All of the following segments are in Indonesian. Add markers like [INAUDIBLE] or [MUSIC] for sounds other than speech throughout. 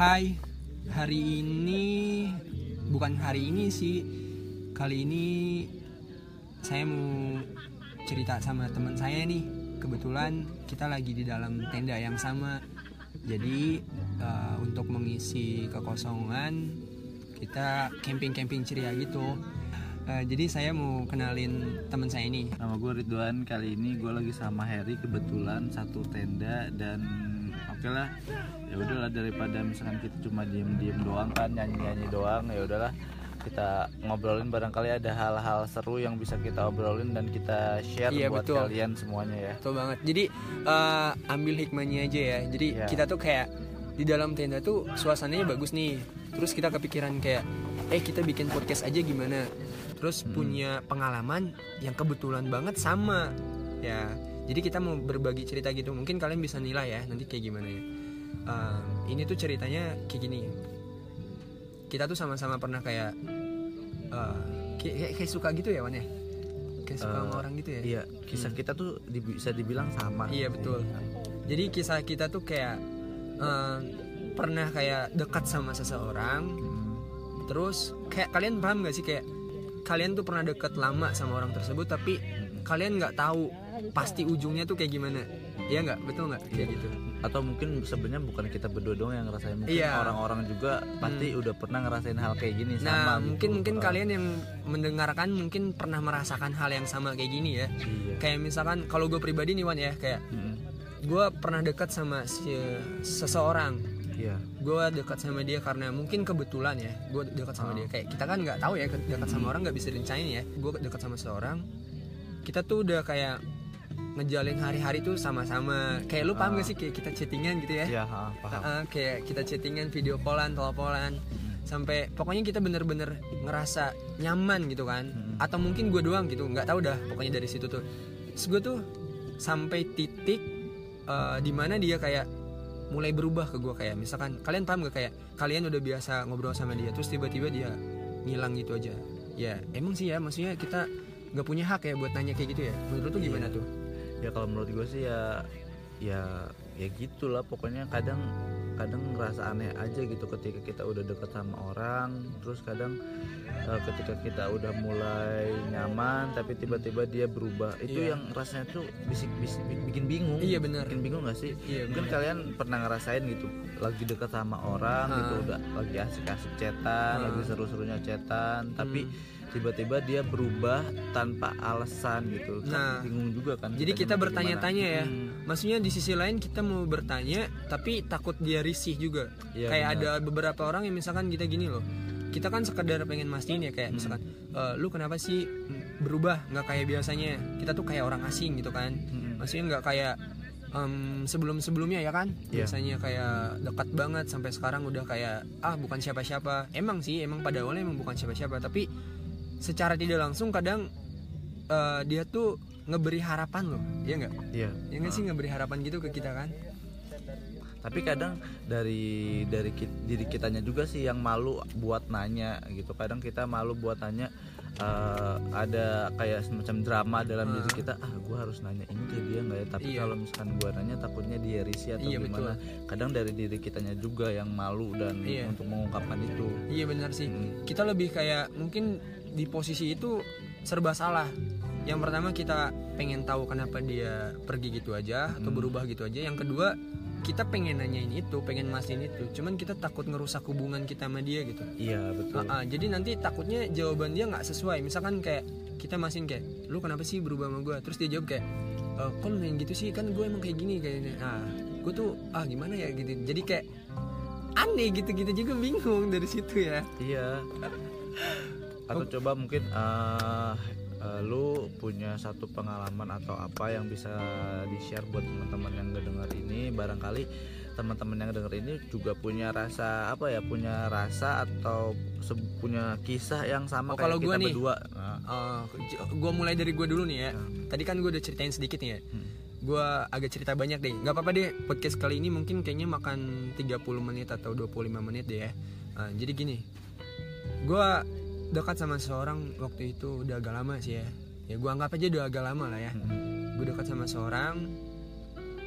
Hai, hari ini bukan hari ini sih. Kali ini saya mau cerita sama teman saya nih. Kebetulan kita lagi di dalam tenda yang sama. Jadi eh, untuk mengisi kekosongan kita camping-camping ceria gitu. Eh, jadi saya mau kenalin teman saya ini. Nama gue Ridwan kali ini gue lagi sama Harry kebetulan satu tenda dan oke lah ya udahlah daripada misalkan kita cuma diem diem doang kan nyanyi nyanyi doang ya udahlah kita ngobrolin barangkali ada hal-hal seru yang bisa kita obrolin dan kita share Iya, buat betul. kalian semuanya ya Betul banget. Jadi eh, ambil hikmahnya aja ya. Jadi Ya. kita tuh kayak di dalam tenda tuh suasananya bagus nih. Terus kita kepikiran kayak eh kita bikin podcast aja gimana. Terus Hmm. punya pengalaman yang kebetulan banget sama. Ya. Jadi kita mau berbagi cerita gitu. Mungkin kalian bisa nilai ya nanti kayak gimana ya. Eh, ini tuh ceritanya kayak gini. Kita tuh sama-sama pernah kayak eh, kayak, kayak, kayak suka gitu ya Wan ya. Kayak suka Eh, sama orang gitu ya. iya kisah kita tuh di- bisa dibilang sama Iya betul. Jadi kisah kita tuh kayak eh, pernah kayak dekat sama seseorang, Hmm, terus kayak kalian paham gak sih kayak kalian tuh pernah dekat lama sama orang tersebut, tapi hmm. kalian nggak tahu pasti ujungnya tuh kayak gimana? Iya nggak, betul nggak kayak gitu? atau mungkin sebenarnya bukan kita berdua doang yang ngerasain mungkin Iya. orang-orang juga pasti udah pernah ngerasain hal kayak gini Nah sama mungkin gitu. mungkin kalian yang mendengarkan mungkin pernah merasakan hal yang sama kayak gini ya. iya Kayak misalkan kalau gue pribadi nih Wan ya, kayak Hmm, gue pernah dekat sama si, seseorang iya gue dekat sama dia karena mungkin kebetulan ya gue dekat sama Oh. dia kayak kita kan nggak tahu ya dekat sama orang nggak bisa direncanain ya gue dekat sama seorang kita tuh udah kayak ngejalin hari-hari tuh sama-sama. Kayak lu paham Oh. gak sih kayak kita chattingan gitu ya? Iya ha, paham. Heeh, kayak kita chattingan video callan teleponan sampai pokoknya kita bener-bener ngerasa nyaman gitu kan. Mm-mm. atau mungkin gue doang gitu nggak tahu dah pokoknya dari situ tuh. Terus gue tuh sampai titik eh, di mana dia kayak mulai berubah ke gue kayak misalkan kalian paham gak? Kayak kalian udah biasa ngobrol sama dia terus tiba-tiba dia ngilang gitu aja. Ya emang sih ya maksudnya kita nggak punya hak ya buat nanya kayak gitu ya? Menurut lu tuh gimana Iya. tuh ya kalau menurut gue sih ya ya ya gitulah pokoknya kadang kadang ngerasa aneh aja gitu ketika kita udah deket sama orang terus kadang eh, ketika kita udah mulai nyaman tapi tiba-tiba dia berubah itu Iya. yang rasanya tuh bisik bisik bikin bingung Iya, benar. bikin bingung gak sih iya mungkin bener. kalian pernah ngerasain gitu lagi deket sama orang gitu Ah. udah lagi asik-asik cetan lagi seru-serunya cetan tapi Hmm. Tiba-tiba dia berubah tanpa alasan gitu Kan Nah, bingung juga kan jadi kita bertanya-tanya ya. Hmm, Maksudnya di sisi lain kita mau bertanya tapi takut dia risih juga. Iya, kayak benar. ada beberapa orang yang misalkan kita gini loh. Kita kan sekedar pengen mastiin ya Hmm. kayak misalkan "Eh, lu kenapa sih berubah nggak kayak biasanya? Kita tuh kayak orang asing gitu kan. hmm. Maksudnya nggak kayak em, sebelum-sebelumnya ya kan. Iya. Biasanya kayak dekat banget sampai sekarang udah kayak ah bukan siapa-siapa. Emang sih emang pada awalnya emang bukan siapa-siapa tapi secara tidak langsung kadang eh, dia tuh ngeberi harapan loh. Iya nggak? Iya. Ya nggak sih ngeberi harapan gitu ke kita kan? Tapi kadang dari dari ki- diri kitanya juga sih yang malu buat nanya gitu. Kadang kita malu buat nanya eh, ada kayak semacam drama dalam Ah. diri kita. Ah, gue harus nanya ini ke dia nggak ya? Tapi Iya. kalau misalkan gue nanya takutnya dia risih atau Iya, gimana. Kadang dari diri kitanya juga yang malu dan Iya. untuk mengungkapkan itu. Iya benar sih. Hmm. Kita lebih kayak mungkin di posisi itu serba salah. Yang pertama kita pengen tahu kenapa dia pergi gitu aja atau Hmm. berubah gitu aja. Yang kedua kita pengen nanyain itu, pengen mastiin itu. Cuman kita takut ngerusak hubungan kita sama dia gitu. Iya betul. Ah, ah, jadi nanti takutnya jawaban dia nggak sesuai. Misalkan kayak kita mastiin kayak, lu kenapa sih berubah sama gue? Terus dia jawab kayak, e, kok lu gitu sih? Kan gue emang kayak gini kayaknya. Ah, gue tuh ah gimana ya gitu. Jadi kayak aneh gitu gitu juga bingung dari situ ya. Iya. [LAUGHS] Atau coba mungkin eh eh, lu punya satu pengalaman atau apa yang bisa di-share buat teman-teman yang ngedenger ini barangkali teman-teman yang denger ini juga punya rasa apa ya punya rasa atau punya kisah yang Oh, sama kayak kalau kita gua nih, berdua nah, Uh, gue mulai dari gue dulu nih ya. Hmm. Tadi kan gue udah ceritain sedikit nih ya. hmm. Gue agak cerita banyak deh. Gak apa-apa deh. Podcast kali ini mungkin kayaknya makan 30 menit atau 25 menit deh ya. Uh, jadi gini, gue dekat sama seorang waktu itu udah agak lama sih ya. Ya gue anggap aja udah agak lama lah ya. Hmm. Gue dekat sama seorang.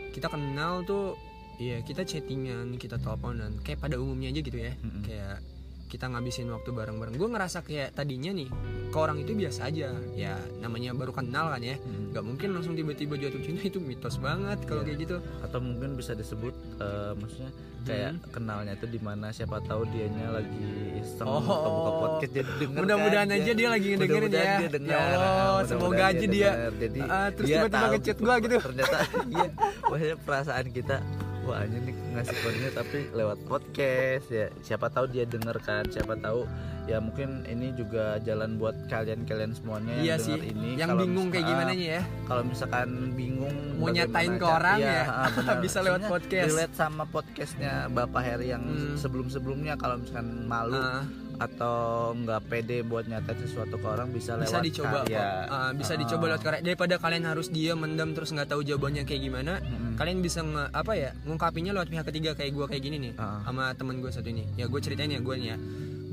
Kita kenal tuh iya kita chattingan kita teleponan kayak pada umumnya aja gitu ya Mm-mm. kayak kita ngabisin waktu bareng-bareng gue ngerasa kayak tadinya nih ke orang itu biasa aja ya namanya baru kenal kan ya Mm. nggak mungkin langsung tiba-tiba jatuh cinta itu mitos banget kalau Iya. kayak gitu atau mungkin bisa disebut eh, maksudnya kayak Hmm. kenalnya itu di mana siapa tahu dianya lagi iseng Oh. atau buka podcast jadi denger Mudah-mudahan kan, aja dia lagi ngedengerin mudah-mudahan ya. dia denger. Ya Allah, Mudah-mudahan semoga aja dia, denger. jadi ah, terus tiba-tiba ngechat gua gitu. ternyata [LAUGHS] iya maksudnya perasaan kita wah ini nih ngasih kodenya tapi lewat podcast ya siapa tahu dia denger kan siapa tahu ya mungkin ini juga jalan buat kalian-kalian semuanya yang iya denger sih ini yang bingung mis- kayak gimana ya kalau misalkan bingung Mau nyatain ke orang iya, ya, [LAUGHS] benar. bisa lewat Maksudnya podcast. relate sama podcastnya Bapak Heri yang Hmm. sebelum-sebelumnya kalau misalkan malu Ah, atau nggak pede buat nyatain sesuatu ke orang bisa lewat bisa dicoba karya. kok Ah, bisa Ah. dicoba lewat karya daripada kalian harus diam mendam terus nggak tahu jawabannya kayak gimana Mm-mm. kalian bisa nge, apa ya ngungkapinnya lewat pihak ketiga kayak gue kayak gini nih Ah. sama temen gue satu ini ya gue ceritain ya gue nih ya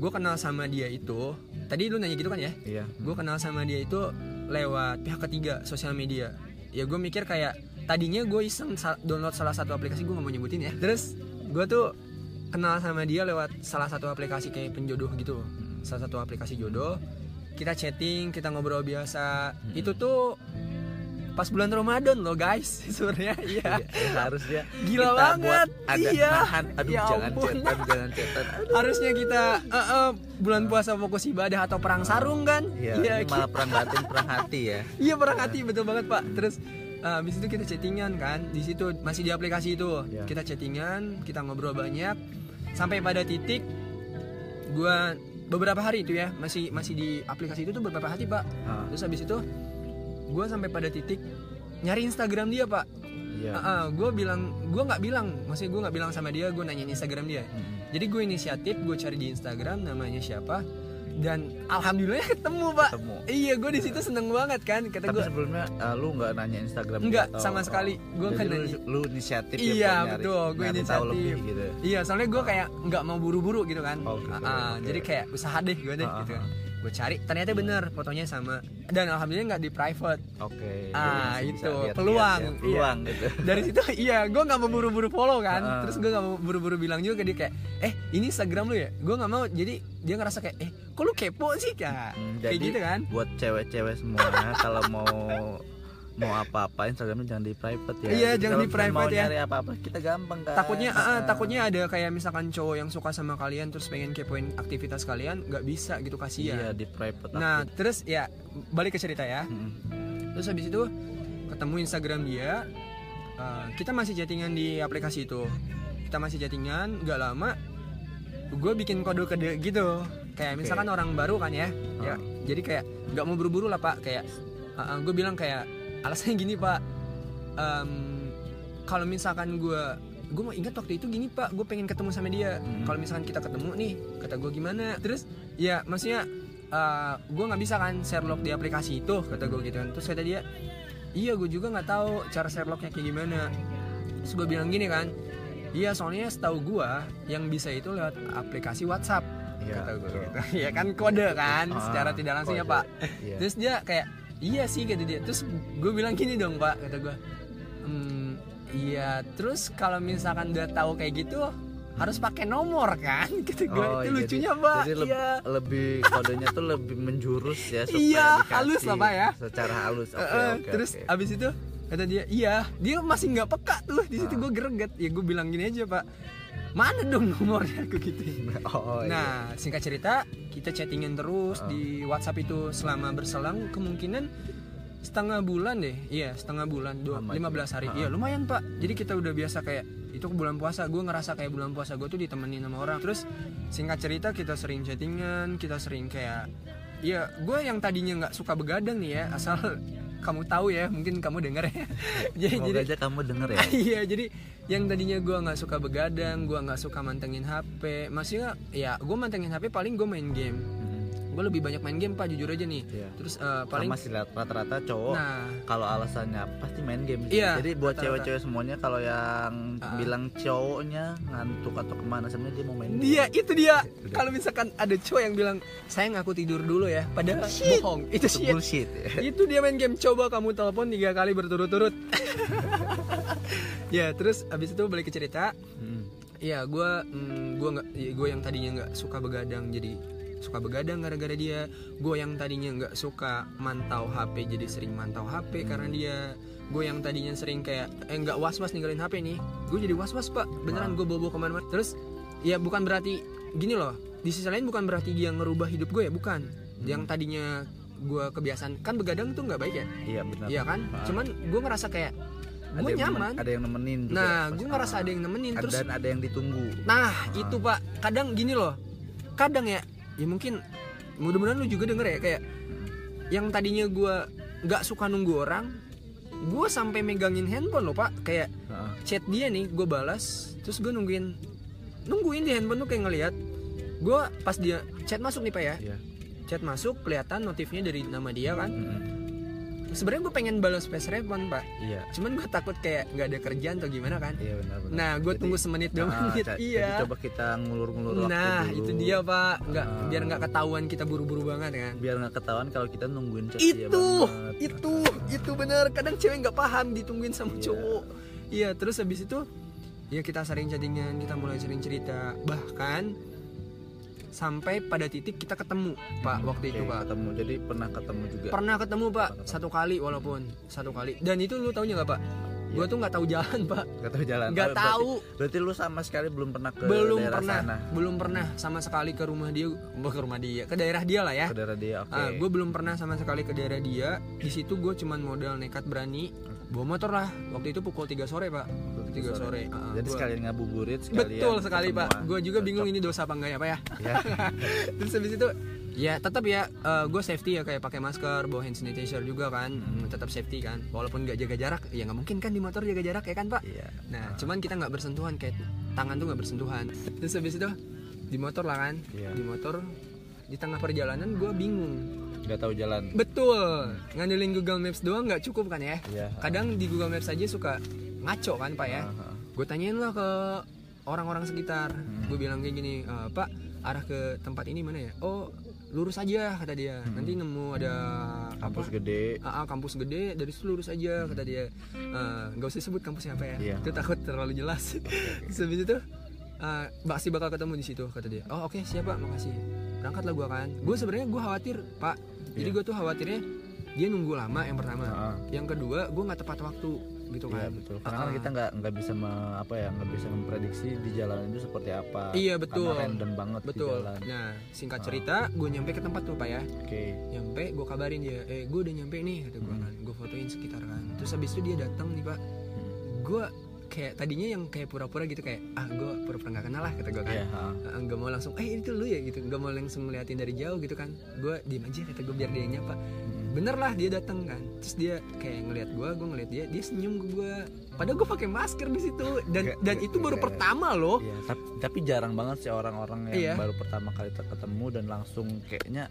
gue kenal sama dia itu tadi lu nanya gitu kan ya? Iya. gue kenal sama dia itu lewat pihak ketiga sosial media. Ya gue mikir kayak tadinya gue iseng download salah satu aplikasi gue nggak mau nyebutin ya. Terus gue tuh kenal sama dia lewat salah satu aplikasi kayak penjodoh gitu. Salah satu aplikasi jodoh. Kita chatting kita ngobrol biasa. Itu tuh pas bulan Ramadan loh guys [LAUGHS] sebenarnya iya. Iya, ya, harusnya Gila kita banget, buat ada iya. nahan. Aduh Ya jangan cetan jangan cetan [LAUGHS] harusnya kita eh, eh, bulan puasa fokus ibadah atau perang sarung kan? Iya, Iya, ini malah perang batin perang hati ya. [LAUGHS] Iya perang hati betul banget pak. Terus uh, habis itu kita chattingan kan? Di situ masih di aplikasi itu. Iya. kita chattingan kita ngobrol banyak. Sampai pada titik gua beberapa hari itu ya masih masih di aplikasi itu tuh beberapa hari pak. Ah, Terus habis itu gua sampai pada titik nyari Instagram dia pak. iya gue bilang gue nggak bilang maksudnya gue nggak bilang sama dia gue nanyain Instagram dia. Mm-mm. Jadi gue inisiatif gue cari di Instagram namanya siapa dan alhamdulillah ketemu pak. ketemu Iya gue di situ seneng banget kan kata tapi gue sebelumnya uh, lu nggak nanya Instagram Enggak, atau- sama sekali. Jadi kan lu, nanya. lu inisiatif ya Iya, buat nyari- betul. Tahu inisiatif. lebih gitu Iya, soalnya gue kayak nggak mau buru-buru gitu kan. Oh, gitu. Ah, ah, Oke. Jadi kayak usaha deh gue deh Ah, gitu. ah, Gue cari, ternyata bener fotonya sama. Dan alhamdulillah nggak di private. oke Ah, jadi masih itu, bisa lihat-lihat peluang. ya, Iya. peluang gitu [LAUGHS] Dari situ, iya, gue nggak mau buru-buru follow kan. Ah. Terus gue nggak mau buru-buru bilang juga ke dia kayak, eh ini Instagram lu ya? Gue nggak mau. Jadi dia ngerasa kayak, eh kok lu kepo sih kak? Hmm, kayak jadi gitu kan? buat cewek-cewek semuanya [LAUGHS] kalau mau mau apa-apa Instagramnya jangan di private ya. Iya, jangan di private mau ya. nyari apa-apa kita gampang kan. takutnya Ah. takutnya ada kayak misalkan cowok yang suka sama kalian terus pengen kepoin aktivitas kalian nggak bisa gitu Iya kasihan di private. nah terus ya balik ke cerita ya Mm-mm. terus habis itu ketemu Instagram dia uh, kita masih chattingan di aplikasi itu kita masih chattingan nggak lama gue bikin kode-kode gitu kayak misalkan orang baru kan ya ya Ah. jadi kayak nggak mau buru-buru lah pak kayak gue bilang kayak alasannya gini pak Em, kalau misalkan gue gue mau ingat waktu itu gini pak gue pengen ketemu sama dia Hmm. kalau misalkan kita ketemu nih kata gue gimana terus ya maksudnya eh, gue nggak bisa kan share log di aplikasi itu kata gue gitu kan terus kata dia iya gue juga nggak tahu cara share lognya kayak gimana terus gue bilang gini kan iya soalnya setahu gue yang bisa itu lewat aplikasi WhatsApp Iya. kata gue betul. gitu [LAUGHS] ya kan kode kan Ah, secara tidak langsung ya pak Iya. terus dia kayak iya sih kata dia. Terus gue bilang gini dong pak kata gue hmm, iya terus kalau misalkan udah tahu kayak gitu harus pakai nomor kan? [LAUGHS] Kata gue Oh, itu jadi- lucunya pak. Jadi leb- iya. lebih kodenya tuh lebih menjurus ya supaya Iya, halus lah, Pak, ya. Secara halus. Eh, eh, oke, terus oke. abis itu kata dia iya dia masih nggak peka tuh. Di situ Ah. gue greget. Ya gue bilang gini aja pak mana dong nomornya? Aku gitu Oh, iya. nah singkat cerita kita chattingan terus Ah. di WhatsApp itu selama berselang kemungkinan setengah bulan deh. Iya setengah bulan dua- Lama 15 hari. Juga. iya lumayan pak. Jadi kita udah biasa kayak itu bulan puasa. Gue ngerasa kayak bulan puasa gue tuh ditemenin sama orang. Terus singkat cerita kita sering chattingan kita sering kayak Iya, gue yang tadinya nggak suka begadang nih ya, asal kamu tahu ya, mungkin kamu denger ya. [LAUGHS] jadi, Semoga jadi aja kamu denger ya. [LAUGHS] iya, jadi yang tadinya gue nggak suka begadang, gue nggak suka mantengin HP, maksudnya ya gue mantengin HP paling gue main game. Gue lebih banyak main game pak jujur aja nih Iya. terus eh, paling Sama sih lihat rata-rata cowok nah kalau alasannya pasti main game sih. Iya, Jadi buat cewek-cewek semuanya kalau yang Ah. bilang cowoknya ngantuk atau ke mana sebenarnya dia mau main game. dia itu dia kalau misalkan ada cowok yang bilang sayang aku tidur dulu ya padahal bohong itu Itu shit bullshit. itu dia main game coba kamu telepon tiga kali berturut-turut [LAUGHS] ya terus abis itu balik ke cerita Hmm. ya gue gue nggak gue yang tadinya nggak suka begadang jadi suka begadang gara-gara dia. Gue yang tadinya nggak suka mantau HP jadi sering mantau HP karena dia. Gue yang tadinya sering kayak eh nggak was was ninggalin HP nih gue jadi was was pak. Beneran gue bawa ke mana-mana. Terus ya bukan berarti gini loh di sisi lain bukan berarti dia ngerubah hidup gue ya bukan. Yang tadinya gue kebiasaan kan begadang tuh nggak baik ya? Iya benar. Iya kan? Ah. cuman gue ngerasa kayak gue nyaman. ada yang nemenin juga. nah pas- gue ngerasa ada yang nemenin terus dan ada yang ditunggu. Nah itu pak. Kadang gini loh kadang ya ya mungkin mudah-mudahan lu juga denger ya kayak yang tadinya gue nggak suka nunggu orang gue sampai megangin handphone loh pak kayak Heeh. chat dia nih gue balas terus gue nungguin nungguin di handphone tuh kayak ngeliat gue pas dia chat masuk nih pak ya Iya. chat masuk kelihatan notifnya dari nama dia kan Mm-mm. Sebenarnya gue pengen balas space respon pak Iya. cuman gue takut kayak nggak ada kerjaan atau gimana kan Iya benar-benar. nah gue tunggu semenit dua Ah, [LAUGHS] menit iya Jadi coba kita ngulur-ngulur waktu Nah dulu. itu dia pak, nggak Ah. biar nggak ketahuan kita buru-buru banget kan. Biar nggak ketahuan kalau kita nungguin chat dia Itu, banget. itu, itu benar. Kadang cewek nggak paham ditungguin sama Iya. cowok. Iya, terus habis itu ya kita sering chattingan, kita mulai sering cerita. Bahkan sampai pada titik kita ketemu pak waktu itu pak. ketemu. Jadi pernah ketemu juga. Pernah ketemu pak Pernah ketemu. satu kali walaupun satu kali. Dan itu lu taunya nggak pak? Gue Iya. tuh nggak tahu jalan pak, Gak tahu jalan. nggak Oh, berarti- tahu. Berarti lu sama sekali belum pernah ke belum daerah pernah, sana. belum pernah sama sekali ke rumah dia, ke rumah dia, ke daerah dia lah ya. Ke daerah dia. Oke. gue belum pernah sama sekali ke daerah dia. Di situ gue cuman modal nekat berani bawa motor lah. Waktu itu pukul 3 sore pak. Pukul tiga sore. Ah, Jadi gua- sekalian ngabuburit sekalian Betul sekali pak. Gue juga bingung ini dosa apa enggak ya pak ya. Ya. [LAUGHS] Terus habis itu ya tetap ya gue safety ya kayak pakai masker, bawa hand sanitizer juga kan. Hmm. Tetap safety kan. Walaupun nggak jaga jarak, ya nggak mungkin kan di motor jaga jarak ya kan pak. Iya. Nah cuman kita nggak bersentuhan kayak tangan tuh nggak bersentuhan. Terus habis itu di motor lah kan. Iya. Di motor di tengah perjalanan gue bingung Gak tahu jalan. Betul, ngandelin Google Maps doang nggak cukup kan ya? Iya. Kadang di Google Maps aja suka ngaco kan pak ya? Ah, ah. Gue tanyain lah ke orang-orang sekitar. Hmm. Gue bilang kayak gini, "Eh, Pak, arah ke tempat ini mana ya? Oh, lurus aja kata dia. Nanti nemu ada Kampus apa? gede. Ah, ah, kampus gede dari situ lurus aja kata dia. Nggak usah sebut kampusnya apa ya? Itu takut terlalu jelas. Terus [LAUGHS] habis itu eh, pasti bakal ketemu di situ kata dia. Oh oke siap pak, makasih. Berangkatlah gua kan. Gue sebenarnya gue khawatir pak. Jadi Iya. gue tuh khawatirnya dia nunggu lama yang pertama. Ah, Yang kedua gue nggak tepat waktu gitu Iya kan. betul. Karena kan Ah, kita nggak nggak bisa me- apa ya nggak bisa memprediksi di jalan itu seperti apa. Iya, betul. Karena random banget di Betul. jalan. Nah singkat Ah. cerita gue nyampe ke tempat tuh pak ya. Oke. Nyampe gue kabarin dia. Eh gue udah nyampe nih kata gue Hmm. kan. Gue fotoin sekitar kan. Terus habis itu dia datang nih pak. Hmm. Gue kayak tadinya yang kayak pura-pura gitu kayak ah gue pura-pura nggak kenal lah kata gue kan. Iya. ah. Ah, nggak mau langsung eh itu lu ya gitu nggak mau langsung ngeliatin dari jauh gitu kan gue diem aja kata gue biar dia nyapa Hmm. Bener lah dia datang kan. Terus dia kayak ngeliat gue gue ngeliat dia dia senyum ke gue padahal gue pakai masker di situ. Dan Nggak- dan nggak- itu baru nggak- pertama loh. Iya, tapi, tapi jarang banget sih orang-orang yang Iya. baru pertama kali ketemu dan langsung kayaknya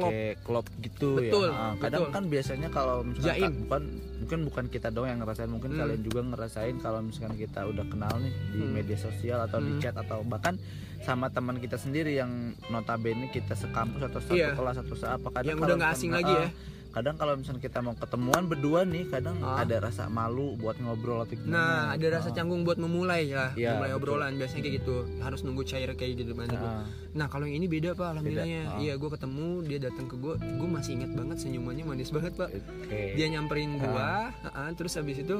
Klop. kayak klop gitu Betul, ya. Ah, kadang betul. kan biasanya kalau misalkan Jaim. bukan mungkin bukan kita doang yang ngerasain, mungkin Hmm. kalian juga ngerasain kalau misalkan kita udah kenal nih di Hmm. media sosial atau di Hmm. chat atau bahkan sama teman kita sendiri yang notabene kita sekampus atau satu Iya. kelas atau seapa kadang yang udah nggak misalkan- asing lagi ah, ya kadang kalau misalnya kita mau ketemuan berdua nih kadang Ah. ada rasa malu buat ngobrol atau gimana nah ada rasa Ah. canggung buat memulai lah Iya, memulai betul. obrolan biasanya kayak gitu harus nunggu cair kayak gitu mana tuh. Ah. nah kalau yang ini beda pak alhamdulillahnya ah. iya gue ketemu dia datang ke gue gue masih ingat banget senyumannya manis banget pak Oke. dia nyamperin gua ah, terus habis itu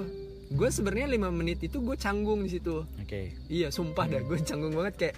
gue sebenarnya lima menit itu gue canggung di situ Oke. iya sumpah dah gue canggung banget kayak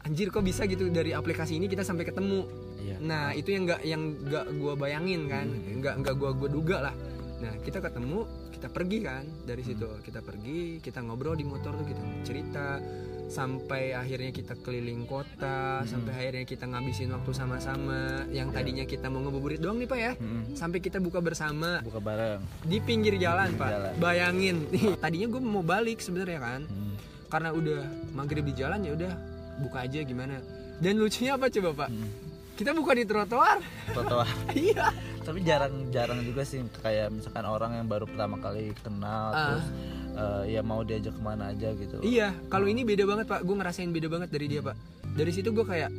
anjir kok bisa gitu dari aplikasi ini kita sampai ketemu Iya. nah itu yang nggak yang nggak gue bayangin kan Hmm. nggak nggak gue gue duga lah nah kita ketemu kita pergi kan dari situ kita pergi kita ngobrol di motor tuh kita cerita sampai akhirnya kita keliling kota Hmm. sampai akhirnya kita ngabisin waktu sama-sama yang Iya. tadinya kita mau ngebuburit doang nih pak ya Mm-mm. sampai kita buka bersama buka bareng di pinggir jalan Pinggir pak jalan. bayangin tadinya gue mau balik sebenarnya kan Hmm. karena udah maghrib di jalan ya udah buka aja gimana? Dan lucunya apa coba pak? Hmm. kita bukan di trotoar. Trotoar. [LAUGHS] Iya. Tapi jarang-jarang juga sih kayak misalkan orang yang baru pertama kali kenal Ah. terus eh, ya mau diajak ke mana aja gitu. Iya kalau ini beda banget pak. Gue ngerasain beda banget dari dia pak. Dari situ gue kayak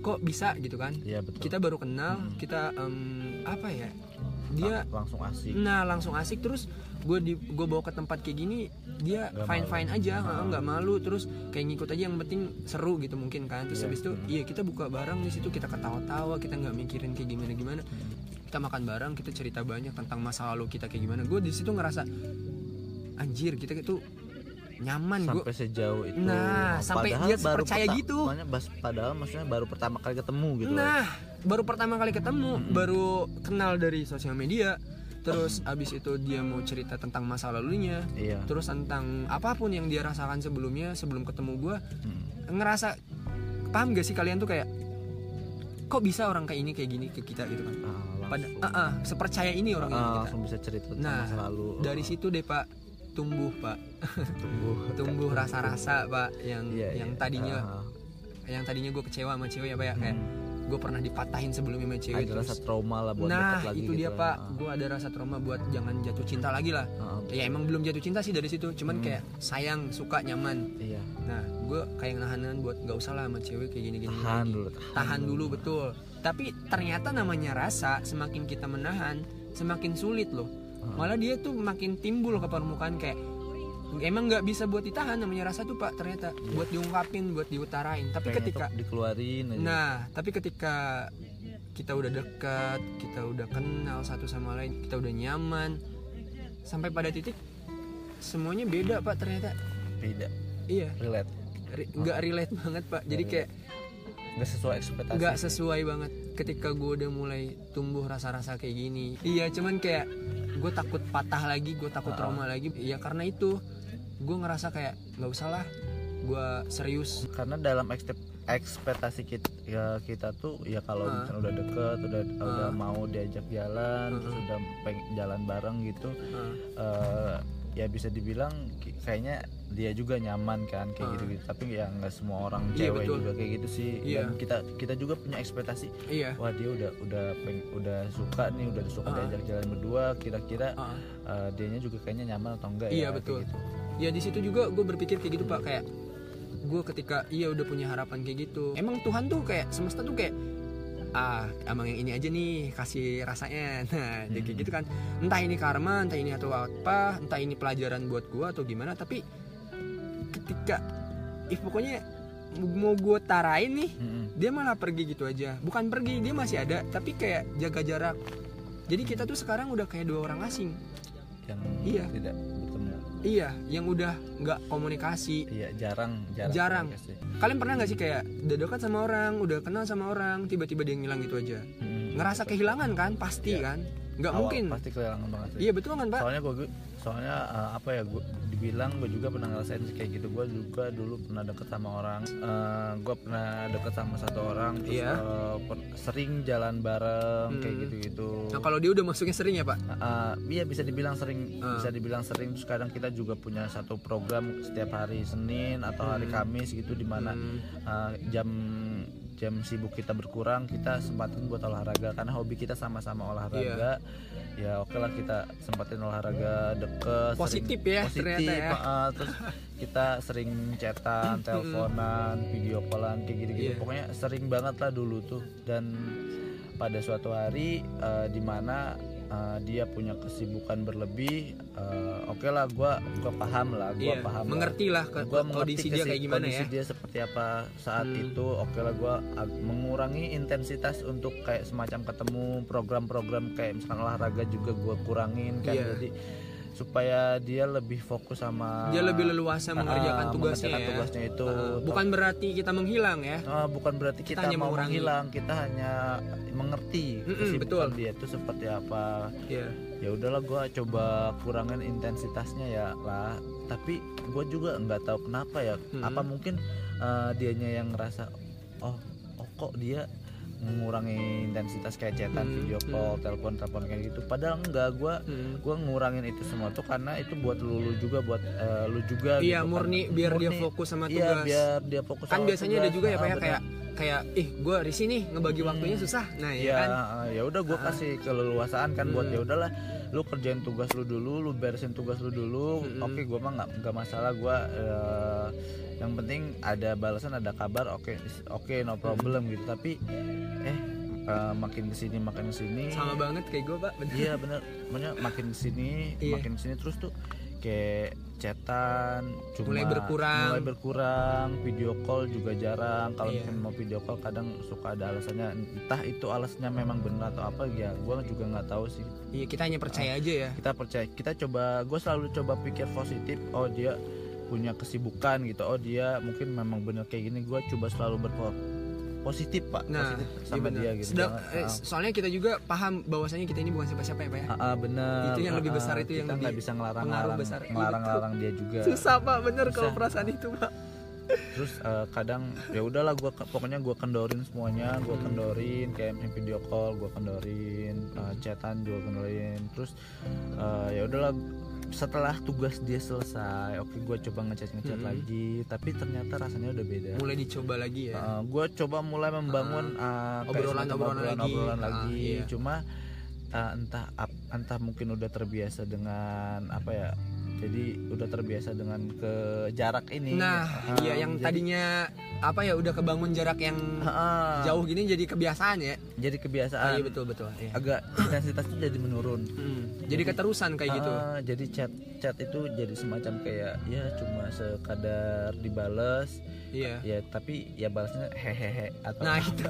kok bisa? gitu kan. Iya betul. Kita baru kenal Hmm. kita em, apa ya? Dia Lang- langsung asik. Nah langsung asik. Terus gue di gue bawa ke tempat kayak gini dia Nggak fine malu. fine aja nggak nggak malu terus kayak ngikut aja yang penting seru gitu mungkin kan terus Iya. habis itu iya kita buka bareng di situ kita ketawa-tawa kita nggak mikirin kayak gimana gimana kita makan bareng kita cerita banyak tentang masa lalu kita kayak gimana gue di situ ngerasa anjir kita itu nyaman gue sampai sejauh itu Nah, sampai Padahal dia baru percaya gitu. padahal maksudnya baru pertama kali ketemu gitu Nah, baru pertama kali ketemu, Hmm. baru kenal dari sosial media. Terus abis itu dia mau cerita tentang masa lalunya, iya terus tentang apa pun yang dia rasakan sebelumnya, sebelum ketemu gua Hmm. ngerasa paham gak sih kalian tuh kayak kok bisa orang kayak ini kayak gini ke kita gitu kan? Ah, Pada, ah, ah, sepercaya ini orang ah, ini kita. bisa cerita tentang Nah, masa lalu Dari situ deh pak tumbuh pak, tumbuh [LAUGHS] tumbuh rasa-rasa pak yang Iya, yang iya. tadinya Ah, yang tadinya gue kecewa sama cewek ya pak ya kayak hmm. Gue pernah dipatahin sebelumnya sama cewek ada terus rasa trauma lah buat nah lagi itu gitu dia lah. pak. Ah, gue ada rasa trauma buat jangan jatuh cinta lagi lah. Ah, ya emang belum jatuh cinta sih dari situ. Cuman Hmm. kayak sayang suka nyaman. Iya. Nah gue kayak nahan-nahan buat nggak usah lah sama cewek kayak gini gini tahan dulu tahan dulu betul. Tapi ternyata namanya rasa semakin kita menahan semakin sulit loh. Ah. malah dia tuh makin timbul ke permukaan kayak emang nggak bisa buat ditahan namanya rasa tuh pak ternyata buat diungkapin buat diutarain tapi ketika dikeluarin aja. Nah, tapi ketika kita udah dekat, kita udah kenal satu sama lain, kita udah nyaman, sampai pada titik semuanya beda pak ternyata. beda Iya, relate nggak relate banget pak. Jadi kayak nggak sesuai ekspektasi nggak sesuai banget ketika gue udah mulai tumbuh rasa-rasa kayak gini. Iya, cuman kayak gue takut patah lagi, gue takut Ah. trauma lagi. Iya karena itu gue ngerasa kayak nggak usah lah, gue serius. karena dalam ekspektasi kita ya kita tuh ya kalau misalnya udah deket udah udah Ah. mau diajak jalan Ah. terus udah pengen jalan bareng gitu Nah, eh, ya bisa dibilang kayaknya dia juga nyaman kan kayak Ah. gitu gitu tapi ya nggak semua orang Iya, cewek betul. juga kayak gitu sih Iya. dan kita kita juga punya ekspektasi iya. wah dia udah udah peng, udah suka nih udah suka Ah. diajak jalan berdua kira-kira Ah. eh, dianya juga kayaknya nyaman atau enggak Iya, ya kayak betul. gitu. Ya di situ juga gue berpikir kayak gitu pak kayak gue ketika iya udah punya harapan kayak gitu emang Tuhan tuh kayak semesta tuh kayak ah emang yang ini aja nih kasih rasanya [LAUGHS] nah jadi kayak Hmm. gitu kan entah ini karma entah ini atau apa entah ini pelajaran buat gue atau gimana tapi ketika ih pokoknya mau gue tarain nih Mm-mm. dia malah pergi gitu aja bukan pergi dia masih ada tapi kayak jaga jarak jadi kita tuh sekarang udah kayak dua orang asing yang Iya. tidak iya yang udah nggak komunikasi iya jarang jarang Jarang. kalian pernah nggak sih kayak udah dekat sama orang udah kenal sama orang tiba-tiba dia ngilang gitu aja Mm-mm. ngerasa kehilangan kan pasti Iya. kan nggak mungkin pasti kehilangan banget sih. iya betul kan pak soalnya gue soalnya eh, apa ya gue dibilang gue juga pernah ngerasain kayak gitu gue juga dulu pernah deket sama orang gue pernah deket sama satu orang terus Iya. eh, per- sering jalan bareng kayak Hmm. gitu gitu nah kalau dia udah masuknya sering ya pak iya bisa dibilang sering Ah. bisa dibilang sering terus kadang kita juga punya satu program setiap hari Senin atau hari Hmm. Kamis gitu di mana Hmm, uh, jam jam sibuk kita berkurang kita sempatin buat olahraga. Karena hobi kita sama-sama olahraga. Ya oke lah kita sempatin olahraga deket Positif sering- ya, positif ternyata ya. uh, terus kita sering chatan [LAUGHS] teleponan video callan kayak gitu-gitu. Iya. pokoknya sering banget lah dulu tuh. Dan pada suatu hari uh, di mana uh, dia punya kesibukan berlebih uh, oke lah gua gua paham lah gua iya paham mengerti lah ke, gua kondisi mengerti dia kesi- kayak gimana kondisi ya dia seperti apa saat Hmm. itu oke lah gue mengurangi intensitas untuk kayak semacam ketemu program-program kayak misalkan olahraga juga gue kurangin kan Iya. jadi supaya dia lebih fokus sama dia lebih leluasa Ah, mengerjakan tugasnya mengerjakan ya tugasnya itu Ah, bukan berarti kita menghilang ya Ah, bukan berarti Kita kita, hanya mau mengurangi. menghilang kita hanya mengerti kesibukan betul. dia itu seperti apa Iya. ya udahlah gue coba kurangin intensitasnya ya lah tapi gue juga nggak tahu kenapa ya Hmm. apa mungkin uh, dianya yang ngerasa oh oh kok dia mengurangi intensitas kayak chatan, Hmm, video call, telepon, telepon kayak gitu. Padahal enggak, gua Hmm. gua ngurangin itu semua tuh karena itu buat lu, lu juga buat eh, lu juga Iya gitu kan. murni biar dia Murni. fokus sama Iya, tugas. biar dia fokus kan sama biasanya ada tugas. juga ya Ah, pak ya benar. kayak kayak ih gue risih nih ngebagi Hmm. waktunya susah. Nah ya Iya, kan. ah, ya udah gue kasih keleluasaan kan buat Hmm. ya udahlah lu kerjain tugas lu dulu, lu beresin tugas lu dulu. Hmm. Oke, gua mah nggak nggak masalah gua eh, yang penting ada balasan, ada kabar. Oke, oke no problem gitu. Tapi eh eh, makin ke sini makin ke sini. Sama banget kayak gue pak. Bener. Iya bener, Maksudnya makin ke sini, Iya. makin ke sini terus tuh kayak chatan cuma Mulai berkurang. mulai berkurang, video call juga jarang. Kalau Iya. mau video call kadang suka ada alasannya, entah itu alasannya memang benar atau apa ya, gua juga nggak tahu sih. Iya kita hanya percaya aja ya. Kita percaya, kita coba, gue selalu coba pikir positif. Oh dia punya kesibukan gitu. Oh dia mungkin memang benar kayak gini. Gue coba selalu berpositif pak, Nah, positif iya sama benar. dia gitu. Sedang- eh, ah. soalnya kita juga paham bahwasanya kita ini bukan siapa-siapa ya pak ya. Ah, ah, bener Itu yang lebih Ah, besar itu yang kita lebih bisa ngelarang pengaruh ngelarang besar. Iya, ngelarang ngelarang dia juga Susah pak bener kalau perasaan itu pak. terus eh, kadang ya udahlah gua pokoknya gua kendorin semuanya gua kendorin kayak video call gua kendorin eh, chatan juga kendorin terus eh, ya udahlah setelah tugas dia selesai oke gua coba ngechat ngechat Hmm. lagi tapi ternyata rasanya udah beda Mulai dicoba lagi ya. Eh, gua coba mulai membangun eh, kayak Obrolan- semacam obrolan lagi. obrolan Ah, lagi. iya. cuma eh, entah entah mungkin udah terbiasa dengan apa ya jadi udah terbiasa dengan ke jarak ini Nah, Ah, iya yang jadi- tadinya apa ya udah kebangun jarak yang Ah, jauh gini jadi kebiasaan ya. jadi Ah, kebiasaan iya betul betul. Iya. agak intensitasnya jadi menurun [CLEARS THROAT] Hmm, Jadi keterusan kayak gitu. Ah, jadi chat chat itu jadi semacam kayak ya cuma sekadar dibales Iya. ya tapi ya balasnya hehehe atau Nah itu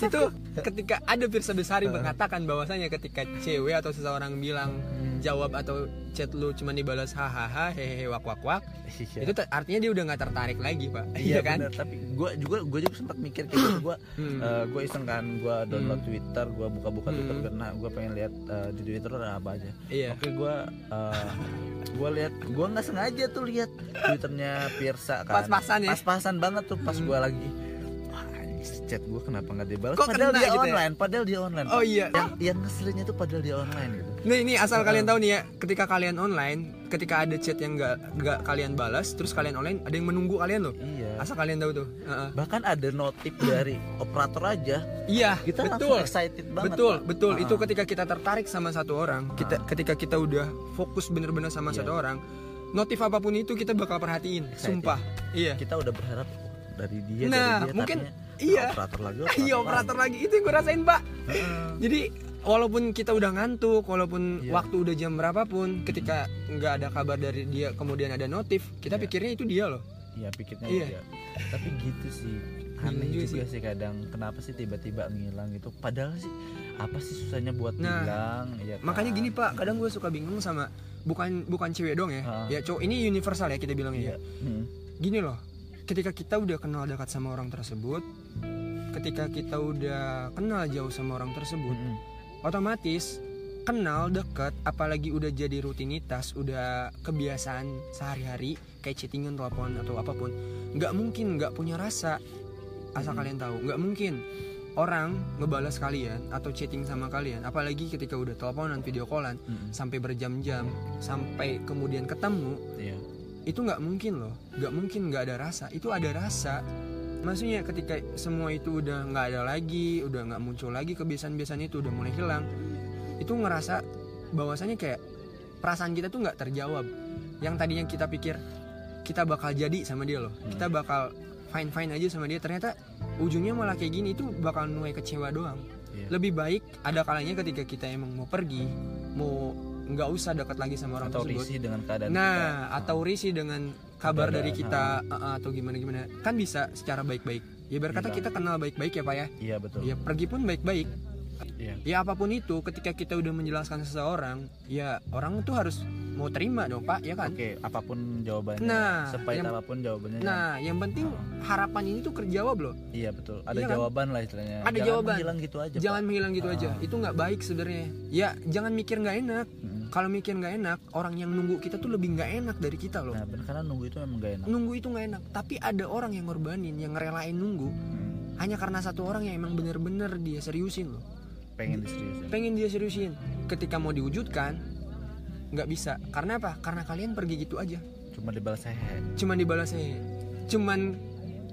itu ketika ada Pirsa Besari mengatakan bahwasanya ketika cewek atau seseorang bilang Hmm, jawab atau chat lu cuma dibalas hahaha hehehe wak wak wak iya. itu artinya dia udah nggak tertarik lagi pak. Iya kan? bener, tapi gue juga gue juga sempat mikir kayak gitu. Gue Hmm. gue iseng kan gue download Hmm. Twitter gue buka-buka Hmm. Twitter karena gue pengen lihat eh, di Twitter ada apa aja. Iya. Oke gue gue lihat gue nggak sengaja tuh lihat Twitternya Pirsa kan. Pas-pasan ya? Pas-pasan banget tuh pas Hmm. gue lagi chat gue kenapa nggak dibalas Kok padahal dia gitu ya? online padahal dia online oh iya yang yang ngeselinnya tuh padahal dia online gitu Nih ini asal Ah. kalian tahu nih ya, ketika kalian online, ketika ada chat yang nggak nggak kalian balas, terus kalian online, ada yang menunggu kalian loh. iya Asal kalian tahu tuh. Heeh. bahkan ada notif dari operator aja Iya, kita betul. langsung excited banget betul, Pak. betul. Ah. Itu ketika kita tertarik sama satu orang, kita ketika kita udah fokus bener-bener sama Iya. satu orang, notif apa pun itu kita bakal perhatiin. Excited. Sumpah. Iya. kita udah berharap dari dia Nah, dari dia mungkin- tadinya, iya. operator lagi [LAUGHS] Iya operator lagi itu yang gue rasain pak. Jadi walaupun kita udah ngantuk, walaupun Iya. waktu udah jam berapapun, ketika nggak ada kabar dari dia, kemudian ada notif, kita Iya. pikirnya itu dia loh. Iya pikirnya Iya. dia. Tapi gitu sih. Bingung Aneh juga juga sih kadang kenapa sih tiba-tiba ngilang gitu. Padahal sih apa sih susahnya buat Nah, bilang ya kan? Makanya gini pak, kadang gue suka bingung sama bukan bukan cewek dong ya, Ah. ya cowok ini universal ya kita Iya. bilangnya. Hmm. Gini loh, ketika kita udah kenal dekat sama orang tersebut, ketika kita udah kenal jauh sama orang tersebut, Mm-mm. otomatis kenal dekat, apalagi udah jadi rutinitas, udah kebiasaan sehari-hari kayak chattingan, telepon atau apa pun, nggak mungkin nggak punya rasa. Asal Hmm. kalian tahu, nggak mungkin orang ngebalas kalian atau chatting sama kalian, apalagi ketika udah teleponan, video callan, Mm-mm. sampai berjam-jam, sampai kemudian ketemu, Iya. itu nggak mungkin loh nggak mungkin nggak ada rasa itu ada rasa maksudnya ketika semua itu udah nggak ada lagi udah nggak muncul lagi kebiasaan-kebiasaan itu udah mulai hilang itu ngerasa bahwasanya kayak perasaan kita tuh nggak terjawab yang tadinya kita pikir kita bakal jadi sama dia loh Hmm. kita bakal fine fine aja sama dia ternyata ujungnya malah kayak gini itu bakal nuai kecewa doang Iya. lebih baik ada kalanya ketika kita emang mau pergi mau nggak usah dekat lagi sama orang Atau tersebut risih dengan keadaan Nah, kita. atau risih dengan kabar Keadaan, dari kita uh, uh, atau gimana gimana, kan bisa secara baik-baik. Ya berkata kita kenal baik-baik ya pak ya. Iya betul. Ya pergi pun baik-baik. Iya. Ya apa pun itu, ketika kita udah menjelaskan seseorang, ya orang tuh harus mau terima dong pak, ya kan? Oke, apa pun jawabannya, Nah, sepahit yang- apa pun jawabannya. Nah, yang penting harapan ini tuh kerjawab loh. iya betul. Ada Iya kan? jawaban lah istilahnya. Ada Jangan jawaban. menghilang gitu aja. Jangan Pak. menghilang gitu aja. Ah. Itu nggak baik sebenarnya. Ya jangan mikir nggak enak. Mm-mm. Kalau mikir nggak enak, orang yang nunggu kita tuh lebih nggak enak dari kita loh. Nah, bener, karena nunggu itu memang gak enak. Nunggu itu nggak enak. Tapi ada orang yang ngorbanin, yang ngerelain nunggu Hmm. hanya karena satu orang yang emang bener-bener dia seriusin loh pengen diseriusin. Pengen dia seriusin. Ketika mau diwujudkan nggak bisa. Karena apa? Karena kalian pergi gitu aja. Cuma dibalas hehe. Cuman dibalas hehe. Cuman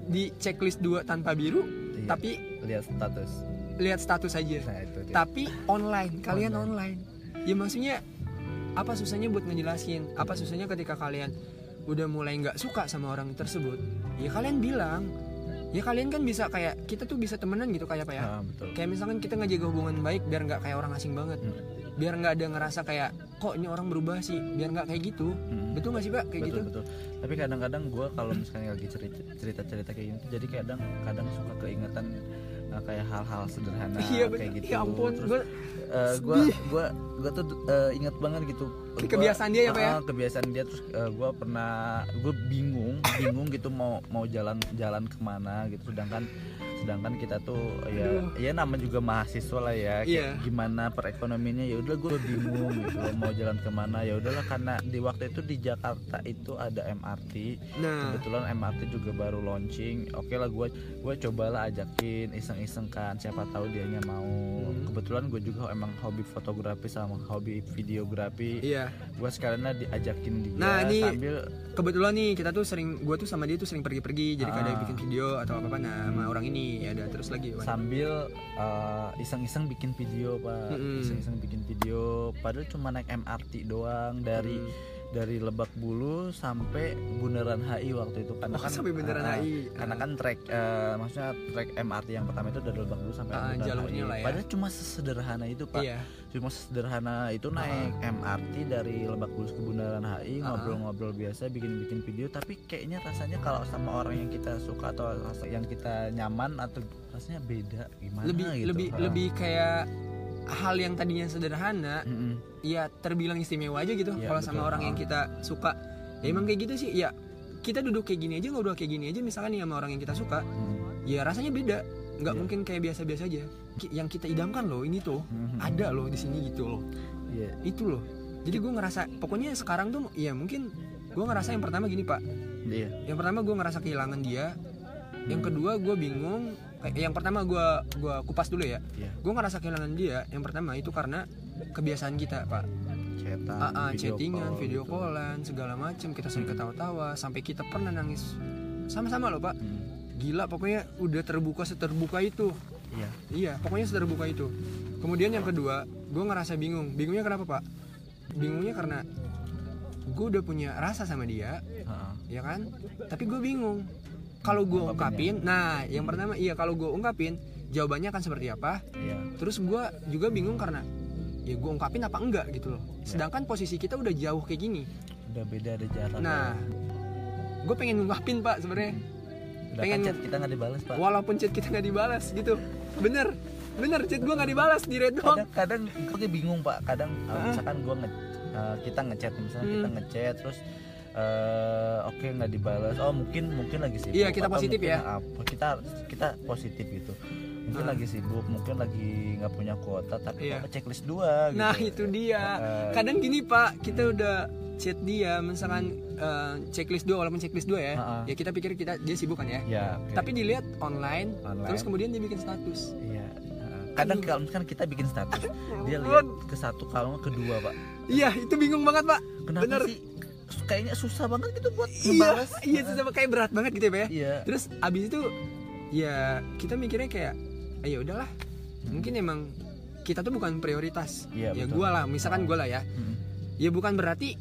di checklist dua tanpa biru Iya. tapi lihat status. lihat status aja. Nah itu dia. tapi online. Kalian online. ya maksudnya apa susahnya buat ngejelasin? Apa susahnya ketika kalian udah mulai nggak suka sama orang tersebut? Ya kalian bilang ya kalian kan bisa kayak kita tuh bisa temenan gitu kayak apa ya. Ah, betul. Kayak misalkan kita ngejaga hubungan baik biar nggak kayak orang asing banget. Hmm. biar nggak ada ngerasa kayak kok ini orang berubah sih? Biar nggak kayak gitu. Hmm. betul nggak sih pak kayak betul gitu? betul. Tapi kadang-kadang gue kalau misalnya lagi cerita cerita cerita kayak gitu jadi kadang kadang suka keingetan uh, kayak hal-hal sederhana iya kayak gitu ya ampun Terus, gue uh, gua sedih. gua gua tuh uh, ingat banget gitu Gua- kebiasaan dia ya, Pak, ya? uh, kebiasaan dia terus uh, gua pernah gue bingung bingung gitu mau mau jalan jalan ke mana gitu sedangkan sedangkan kita tuh ya Aduh. ya nama juga mahasiswa lah ya. Kayak Iya. gimana perekonomiannya? Ya udah gue bingung gitu mau jalan ke mana? Ya udahlah karena di waktu itu di Jakarta itu ada MRT nah. Kebetulan MRT juga baru launching. Oke lah gue gue cobalah ajakin iseng-iseng kan. Siapa tahu dianya mau. Hmm. kebetulan gue juga emang hobi fotografi sama hobi videografi. Iya. Gue sekalian diajakin dia Nah, ini- sambil kebetulan nih kita tuh sering gue tuh sama dia tuh sering pergi-pergi. Jadi kadang Ah. bikin video atau apa apa nah sama orang ini ya ada terus lagi Wan. sambil uh, iseng-iseng bikin video pak Mm-mm. iseng-iseng bikin video padahal cuma naik MRT doang dari Hmm. Dari Lebak Bulus sampai Bundaran HI waktu itu karena Oh, kan sampai Bundaran uh, HI. karena kan trek eh, maksudnya trek MRT yang pertama itu dari Lebak Bulus sampai Ah, Bundaran jalurnya HI. lah ya. padahal cuma sesederhana itu pak iya cuma sederhana itu naik MRT dari Lebak Bulus ke Bundaran HI Ah. ngobrol-ngobrol biasa bikin-bikin video tapi kayaknya rasanya kalau sama orang yang kita suka atau yang kita nyaman atau rasanya beda gimana lebih gitu lebih Ah. lebih kayak hal yang tadinya sederhana Mm-mm. ya terbilang istimewa aja gitu Iya, kalau sama orang yang kita suka ya emang kayak gitu sih ya kita duduk kayak gini aja ngobrol kayak gini aja misalkan nih sama orang yang kita suka Mm. ya rasanya beda nggak Iya. mungkin kayak biasa-biasa aja yang kita idamkan loh ini tuh Mhm. ada loh di sini gitu loh Iya. itu loh jadi gue ngerasa pokoknya sekarang tuh ya mungkin gue ngerasa yang pertama gini pak Iya. yang pertama gue ngerasa kehilangan dia yang kedua gue bingung yang pertama gue gua kupas dulu ya. Iya. gue ngerasa kehilangan dia yang pertama itu karena kebiasaan kita pak. Chatan, Ah, ah, video chattingan call video gitu. callan segala macem kita sering ketawa-tawa sampai kita pernah nangis. Sama-sama loh pak. Hmm. gila pokoknya udah terbuka seterbuka itu. Iya. iya pokoknya seterbuka itu. Kemudian yang kedua gue ngerasa bingung. Bingungnya kenapa pak? Bingungnya karena gue udah punya rasa sama dia Ah, ya kan? Tapi gue bingung kalau gue ungkapin nah yang pertama iya kalau gue ungkapin jawabannya akan seperti apa Iya. terus gue juga bingung karena ya gue ungkapin apa enggak gitu loh Ya. sedangkan posisi kita udah jauh kayak gini Udah beda ada jarak. nah gue pengen ngungkapin pak sebenarnya pengen- kan chat kita nggak dibalas pak. walaupun chat kita nggak dibalas gitu bener bener chat gue nggak dibalas di red doang kadang kadang gue bingung pak kadang uh, misalkan gue nge uh, kita ngechat misalnya Hmm. kita ngechat terus uh, oke nggak dibalas oh mungkin mungkin lagi sibuk Iya, kita positif ya. apa, kita kita positif gitu mungkin Ah. lagi sibuk mungkin lagi nggak punya kuota tapi kok checklist dua gitu. nah itu dia Uh, kadang gini pak kita udah chat dia misalkan eh, checklist dua walaupun checklist dua ya ah. ya kita pikir kita dia sibuk kan ya ya oke. tapi dilihat online, Online. terus kemudian dia bikin status iya uh, kadang kalau misalkan kita bikin status [LAUGHS] dia ampun. lihat ke satu kalau nggak kedua pak iya itu bingung banget pak kenapa Bener. sih kayaknya susah banget gitu buat iya. [LAUGHS] iya itu sama kayak berat banget gitu ya pak ya? Iya. Terus abis itu ya kita mikirnya kayak "Ah, ya udahlah. Mungkin emang kita tuh bukan prioritas Iya, ya betul. gue lah misalkan gue lah ya. Hmm. ya bukan berarti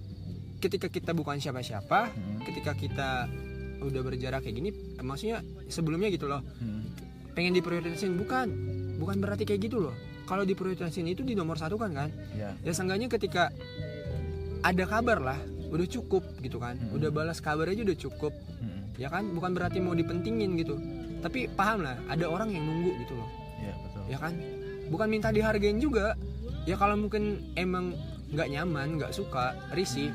ketika kita bukan siapa-siapa Hmm. ketika kita udah berjarak kayak gini maksudnya sebelumnya gitu loh. Hmm. pengen diprioritasin bukan. Bukan berarti kayak gitu loh. Kalau diprioritasin itu di nomor satu kan kan? Ya ya seenggaknya ketika ada kabar lah udah cukup gitu kan. Mm-mm. udah balas kabar aja udah cukup. Hmm. ya kan? Bukan berarti mau dipentingin gitu. Tapi paham lah ada orang yang nunggu gitu loh. Ya betul. Ya kan? Bukan minta dihargain juga. Ya kalau mungkin emang nggak nyaman nggak suka risih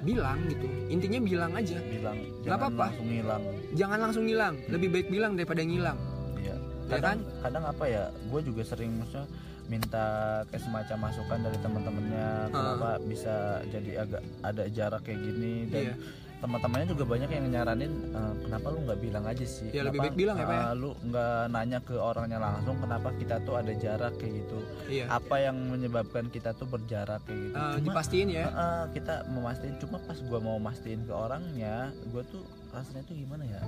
bilang gitu. Intinya bilang aja. Bilang Nggak apa-apa. langsung ngilang. Jangan langsung ngilang. Lebih baik bilang daripada ngilang. Iya. Ya kadang kadang apa ya gue juga sering maksudnya minta kayak semacam masukan dari teman-temannya kenapa bisa jadi agak ada jarak kayak gini dan Iya. teman-temannya juga banyak yang nyaranin "Eh, kenapa lu nggak bilang aja sih? Ya, lebih Kenapa, baik bilang ya, Pak, ya?" eh, lu nggak nanya ke orangnya langsung kenapa kita tuh ada jarak kayak gitu? Iya. Apa yang menyebabkan kita tuh berjarak kayak gitu? Eh, Cuma, dipastiin ya. eh, eh, kita memastikan cuma pas gua mau mastiin ke orangnya gua tuh rasanya tuh gimana ya?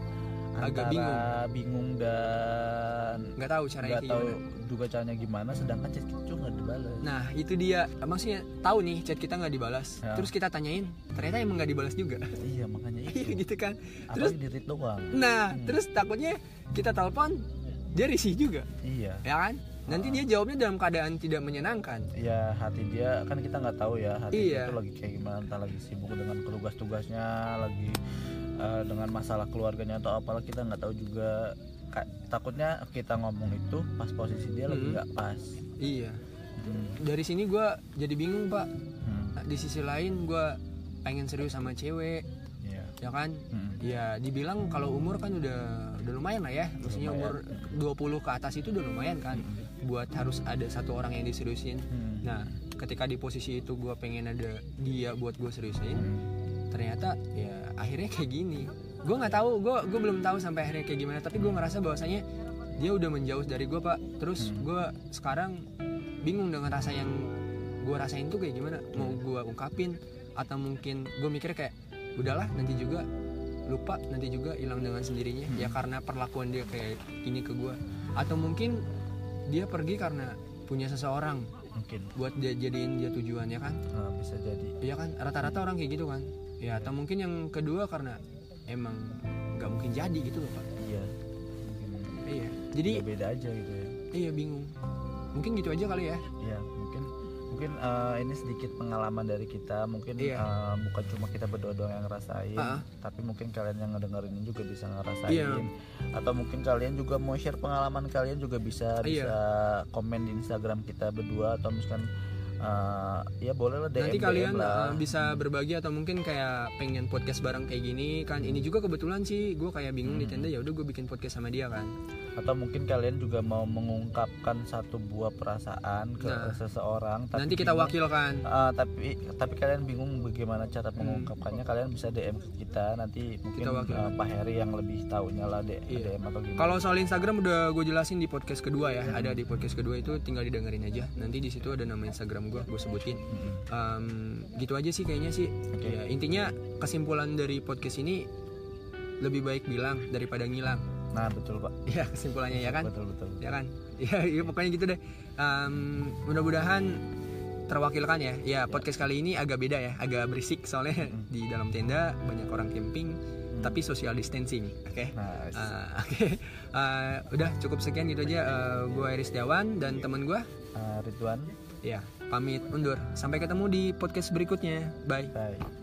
Agak Antara bingung. dan nggak tahu caranya nggak kayak tahu gimana. juga caranya gimana sedangkan chat kita tuh nggak dibalas nah itu dia. Maksudnya tahu nih chat kita nggak dibalas. Ya. terus kita tanyain ternyata emang nggak dibalas juga. Iya makanya [LAUGHS] Iya itu. gitu kan. Terus di doang. Nah Hmm. terus takutnya kita telepon dia risih juga. Iya. Ya kan? Nanti dia jawabnya dalam keadaan tidak menyenangkan. Ya hati dia kan kita nggak tahu ya hati Iya. dia tuh lagi kayak gimana entah lagi sibuk dengan tugas-tugasnya lagi eh, dengan masalah keluarganya atau apalah kita nggak tahu juga. Ka- takutnya kita ngomong itu pas posisi dia lagi Hmm. nggak pas. Iya. Hmm, dari sini gua jadi bingung pak. Hmm, di sisi lain gua pengen serius sama cewek. Iya. ya kan? Hmm, ya dibilang kalau umur kan udah udah lumayan lah ya. Maksudnya umur 20 ke atas itu udah lumayan kan? Buat harus ada satu orang yang diseriusin. Hmm, nah ketika di posisi itu gue pengen ada dia buat gue seriusin hmm. Ternyata ya akhirnya kayak gini. Gue nggak tahu gue gue belum tahu sampai akhirnya kayak gimana tapi gue ngerasa bahwasanya dia udah menjauh dari gue pak. Terus Hmm. gue sekarang bingung dengan rasa yang gue rasain tuh kayak gimana. Mau gue ungkapin atau mungkin gue mikir kayak udahlah nanti juga lupa nanti juga hilang dengan sendirinya. Ya karena perlakuan dia kayak ini ke gue atau mungkin dia pergi karena punya seseorang mungkin. buat dia jadiin dia tujuan ya kan? Eh, bisa jadi. Iya kan? Rata-rata orang kayak gitu kan ya atau mungkin yang kedua karena emang nggak mungkin jadi gitu loh pak. Iya. Mungkin iya. Jadi beda beda aja gitu ya. Iya bingung. Mungkin gitu aja kali ya. Ya mungkin mungkin eh, ini sedikit pengalaman dari kita. Mungkin Iya. eh, bukan cuma kita berdua doang yang ngerasain Ah. tapi mungkin kalian yang ngedengerin ini juga bisa ngerasain. Iya. atau mungkin kalian juga mau share pengalaman kalian juga bisa Iya. bisa komen di Instagram kita berdua. Atau misalkan eh, ya boleh lah DM nanti kalian lah uh, bisa berbagi atau mungkin kayak pengen podcast bareng kayak gini kan ini juga kebetulan sih gue kayak bingung di Hmm. tenda ya udah gue bikin podcast sama dia kan atau mungkin kalian juga mau mengungkapkan satu buah perasaan ke Nah. seseorang tapi nanti kita bingung- wakilkan Ah, tapi tapi kalian bingung bagaimana cara Hmm. mengungkapkannya kalian bisa DM ke kita nanti mungkin Kita ah, Pak Heri yang lebih tahunya lah D- Iya. DM atau gimana Kalau soal Instagram udah gue jelasin di podcast kedua ya, ada di podcast kedua itu tinggal didengerin aja. Nanti di situ ada nama Instagram gue, gue sebutin. Em, gitu aja sih kayaknya sih. Oke. Ya, intinya kesimpulan dari podcast ini lebih baik bilang daripada ngilang. nah betul pak [LAUGHS] Ya kesimpulannya ya kan, betul betul ya kan. [LAUGHS] Ya, ya pokoknya gitu deh. Em, mudah-mudahan terwakilkan ya. Ya podcast kali ini agak beda ya, agak berisik soalnya Mm. [LAUGHS] di dalam tenda banyak orang camping, tapi social distancing. Oke. nah Ah, Oke, Ah, udah cukup sekian gitu aja. gue Iris Tiawan dan teman gue, ah, Ridwan ya pamit undur. Sampai ketemu di podcast berikutnya. Bye. bye